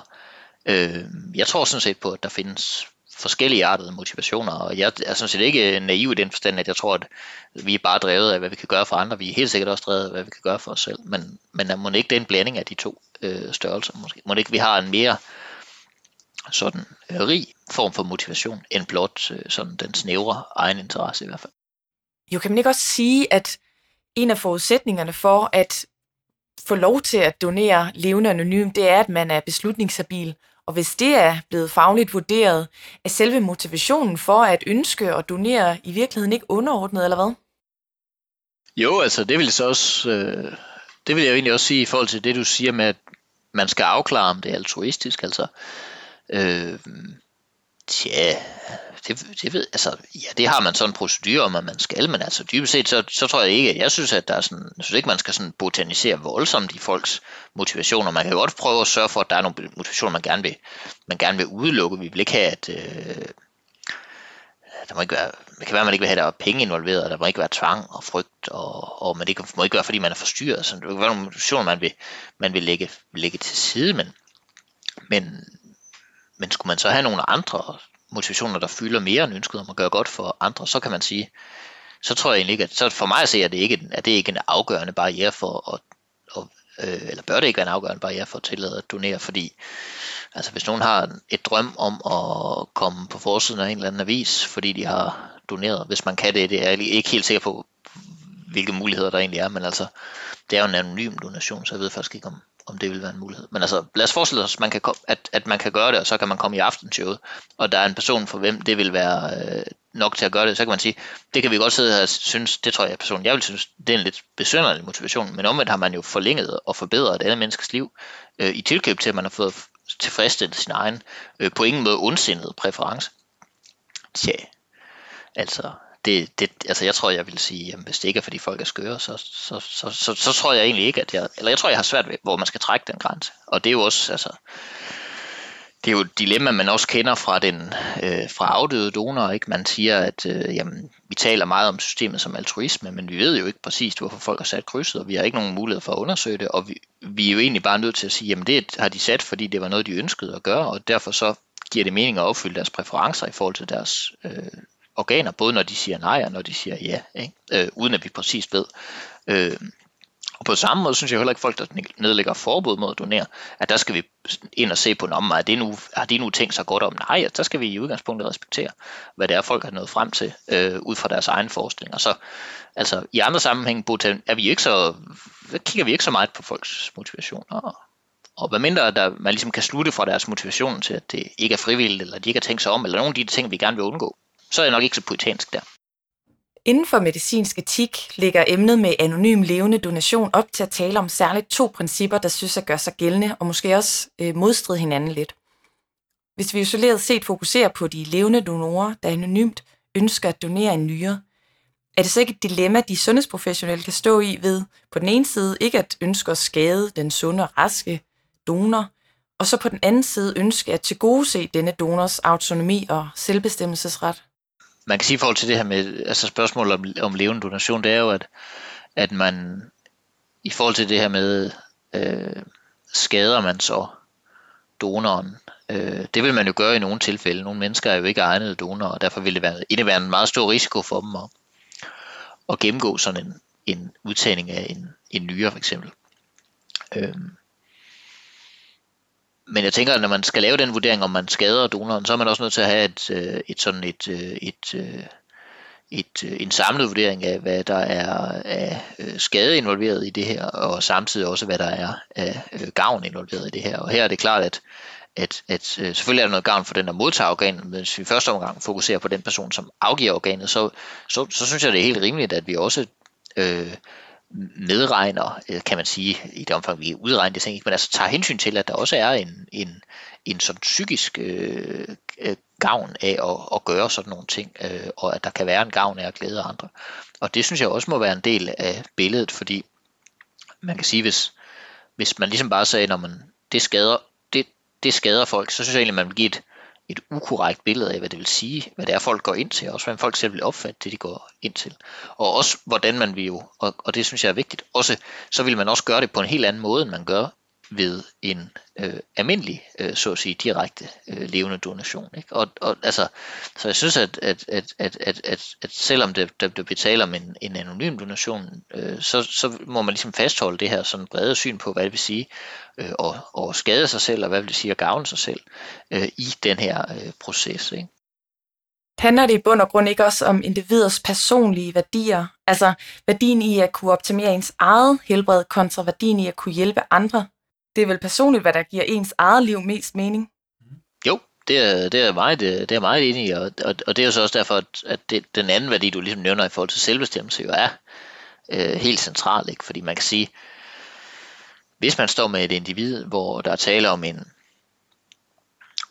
øh, jeg tror sådan set på, at der findes forskellige artede motivationer, og jeg er sådan set ikke naiv i den forstand, at jeg tror, at vi er bare drevet af, hvad vi kan gøre for andre. Vi er helt sikkert også drevet af, hvad vi kan gøre for os selv, men, men må ikke det er en blanding af de to øh, størrelser måske. Må ikke vi har en mere sådan øh, rig form for motivation, end blot øh, sådan den snævre egen interesse i hvert fald. Jo, kan man ikke også sige, at en af forudsætningerne for at få lov til at donere levende anonym, det er, at man er beslutningshabil. Og hvis det er blevet fagligt vurderet, er selve motivationen for at ønske at donere i virkeligheden ikke underordnet, eller hvad? Jo, altså det vil så også, øh, det vil jeg jo egentlig også sige i forhold til det, du siger med, at man skal afklare, om det er altruistisk. Altså, øh, tja, det, det ved, altså, ja, det har man sådan en procedure om, at man skal, men altså dybest set, så, så tror jeg ikke, at jeg synes, at der er sådan, jeg synes ikke, man skal sådan botanisere voldsomt i folks motivationer. Man kan godt prøve at sørge for, at der er nogle motivationer, man gerne vil, man gerne vil udelukke. Vi vil ikke have, at øh, der må ikke være, det kan være, at man ikke vil have, at der er penge involveret, der må ikke være tvang og frygt, og, og man det må ikke være, fordi man er forstyrret. Så det kan være nogle motivationer, man vil, man vil lægge, lægge til side, men, men, men skulle man så have nogle andre motivationer, der fylder mere end ønsket om at gøre godt for andre, så kan man sige, så tror jeg egentlig ikke, at så for mig at se, at det ikke, at det ikke en afgørende barriere for at, at øh, eller bør det ikke være en afgørende barriere for at tillade at donere, fordi altså hvis nogen har et drøm om at komme på forsiden af en eller anden avis, fordi de har doneret, hvis man kan det, det er jeg ikke helt sikker på, hvilke muligheder der egentlig er, men altså, det er jo en anonym donation, så jeg ved faktisk ikke, om, om det vil være en mulighed. Men altså, lad os forestille os, man kan, at, at man kan gøre det, og så kan man komme i aftenshowet, og der er en person for hvem det vil være øh, nok til at gøre det, så kan man sige, det kan vi godt sidde her og synes, det tror jeg personen, jeg vil synes, det er en lidt besynderlig motivation, men omvendt har man jo forlænget og forbedret et andet menneskes liv øh, i tilkøb til, at man har fået tilfredsstillet sin egen, øh, på ingen måde ondsindede præference. Tja, altså, det, det, altså jeg tror, jeg vil sige, jamen, hvis det ikke er, fordi folk er skøre, så, så, så, så, så tror jeg egentlig ikke, at jeg, eller jeg tror, jeg har svært ved, hvor man skal trække den grænse. Og det er jo også, altså, det er jo et dilemma, man også kender fra, den, øh, fra afdøde donorer. Ikke? Man siger, at øh, jamen, vi taler meget om systemet som altruisme, men vi ved jo ikke præcis, hvorfor folk har sat krydset, og vi har ikke nogen mulighed for at undersøge det, og vi, vi er jo egentlig bare nødt til at sige, jamen det har de sat, fordi det var noget, de ønskede at gøre, og derfor så giver det mening at opfylde deres præferencer i forhold til deres øh, organer, både når de siger nej og når de siger ja, ikke? Øh, uden at vi præcis ved. Øh, og på samme måde synes jeg heller ikke folk, der nedlægger forbud mod at donere, at der skal vi ind og se på, om er det nu, har de nu tænkt sig godt om? Nej, der skal vi i udgangspunktet respektere, hvad det er, folk har nået frem til, øh, ud fra deres egen forestilling. Og så, altså, i andre sammenhæng er vi ikke så, kigger vi ikke så meget på folks motivation. Og, og hvad mindre der, man ligesom kan slutte fra deres motivation til, at det ikke er frivilligt, eller de ikke har tænkt sig om, eller nogle af de ting, vi gerne vil undgå, så er jeg nok ikke så puritansk der. Inden for medicinsk etik ligger emnet med anonym levende donation op til at tale om særligt to principper, der synes at gøre sig gældende, og måske også øh, modstride hinanden lidt. Hvis vi isoleret set fokuserer på de levende donorer, der anonymt ønsker at donere en nyre, er det så ikke et dilemma, de sundhedsprofessionelle kan stå i ved på den ene side ikke at ønske at skade den sunde og raske donor, og så på den anden side ønske at tilgodese denne donors autonomi og selvbestemmelsesret? Man kan sige i forhold til det her med altså spørgsmålet om, om levende donation, det er jo, at, at man i forhold til det her med, øh, skader man så donoren? Øh, det vil man jo gøre i nogle tilfælde. Nogle mennesker er jo ikke egnede donorer, og derfor vil det være, indebære en meget stor risiko for dem at, at gennemgå sådan en, en udtagning af en, en nyre for eksempel. Øh, men jeg tænker, at når man skal lave den vurdering, om man skader donoren, så er man også nødt til at have et, øh, et sådan et, øh, et, øh, et, et, en samlet vurdering af, hvad der er af skade involveret i det her, og samtidig også, hvad der er af gavn involveret i det her. Og her er det klart, at, at, at selvfølgelig er der noget gavn for den, der modtager organet, men hvis vi første omgang fokuserer på den person, som afgiver organet, så, så, så synes jeg, det er helt rimeligt, at vi også øh, medregner, øh, kan man sige, i det omfang vi udregner det, ting, men altså tager hensyn til, at der også er en, en, en sådan psykisk øh, øh, gavn af at, at gøre sådan nogle ting, øh, og at der kan være en gavn af at glæde andre. Og det synes jeg også må være en del af billedet, fordi man kan sige, hvis, hvis man ligesom bare sagde, når man det skader, det, det skader folk, så synes jeg egentlig, man vil give et, et ukorrekt billede af, hvad det vil sige, hvad det er, folk går ind til, og også hvordan folk selv vil opfatte det, de går ind til. Og også, hvordan man vil jo, og, og det synes jeg er vigtigt, også, så vil man også gøre det på en helt anden måde, end man gør ved en øh, almindelig, øh, så at sige, direkte øh, levende donation. Ikke? Og, og, altså, så jeg synes, at, at, at, at, at, at, at selvom det, der bliver betalt om en, en anonym donation, øh, så, så må man ligesom fastholde det her sådan brede syn på, hvad det vil sige øh, og, og skade sig selv, og hvad vil det sige at gavne sig selv øh, i den her øh, proces. Ikke? handler det i bund og grund ikke også om individers personlige værdier? Altså værdien i at kunne optimere ens eget helbred kontra værdien i at kunne hjælpe andre? Det er vel personligt, hvad der giver ens eget liv mest mening? Jo, det er, det er, meget, det er meget enig i, og, og, og det er jo så også derfor, at det, den anden værdi, du ligesom nævner i forhold til selvbestemmelse, jo er øh, helt central, ikke? fordi man kan sige, hvis man står med et individ, hvor der er tale om en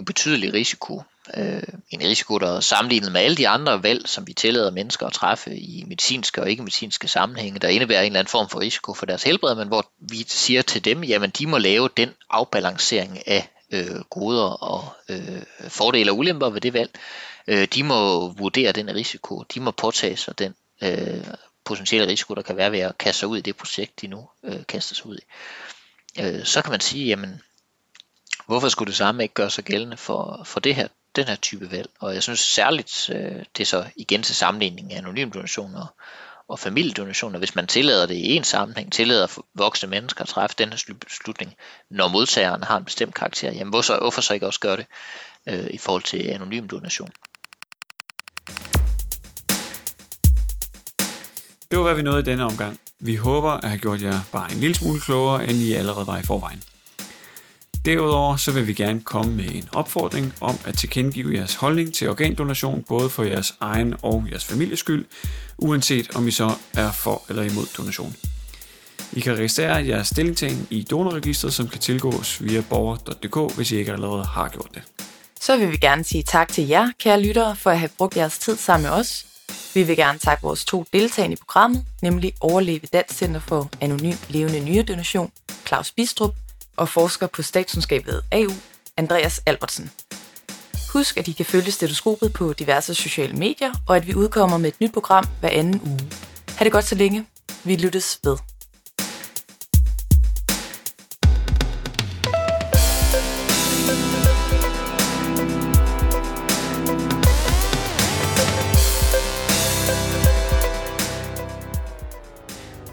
ubetydelig risiko øh, en risiko, der sammenlignet med alle de andre valg, som vi tillader mennesker at træffe i medicinske og ikke-medicinske sammenhænge, der indebærer en eller anden form for risiko for deres helbred, men hvor vi siger til dem, jamen de må lave den afbalancering af øh, goder og øh, fordele og ulemper ved det valg. Øh, de må vurdere den risiko, de må påtage sig den øh, potentielle risiko, der kan være ved at kaste sig ud i det projekt, de nu øh, kaster sig ud i. Øh, så kan man sige, jamen hvorfor skulle det samme ikke gøre sig gældende for, for det her den her type valg. Og jeg synes særligt, øh, det er så igen til sammenligning af anonym donationer og familiedonationer, hvis man tillader det i en sammenhæng, tillader voksne mennesker at træffe den her beslutning, når modtageren har en bestemt karakter, jamen hvorfor, hvorfor så ikke også gøre det øh, i forhold til anonym donation? Det var, hvad vi nåede i denne omgang. Vi håber at have gjort jer bare en lille smule klogere, end I allerede var i forvejen. Derudover så vil vi gerne komme med en opfordring om at tilkendegive jeres holdning til organdonation, både for jeres egen og jeres families skyld, uanset om I så er for eller imod donation. I kan registrere jeres stillingtagen i donorregistret, som kan tilgås via borger.dk, hvis I ikke allerede har gjort det. Så vil vi gerne sige tak til jer, kære lyttere, for at have brugt jeres tid sammen med os. Vi vil gerne takke vores to deltagende i programmet, nemlig Overleve Dansk Center for Anonym Levende Nyredonation, Claus Bistrup, og forsker på statskundskabet AU, Andreas Albertsen. Husk, at I kan følge stetoskopet på diverse sociale medier, og at vi udkommer med et nyt program hver anden uge. Ha' det godt så længe. Vi lyttes ved.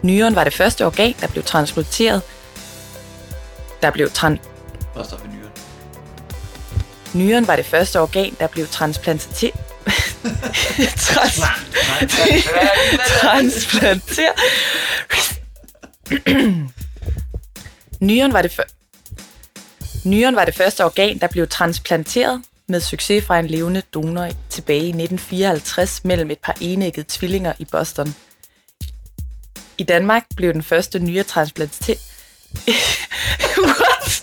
Nyren var det første organ, der blev transplanteret der blev tran... Hvad står for nyren? Nyren var det første organ, der blev transplanteret. *laughs* Trans... transplanteret. Nyren var det for... Nyren var det første organ, der blev transplanteret med succes fra en levende donor tilbage i 1954 mellem et par enæggede tvillinger i Boston. I Danmark blev den første nyre transplanteret What?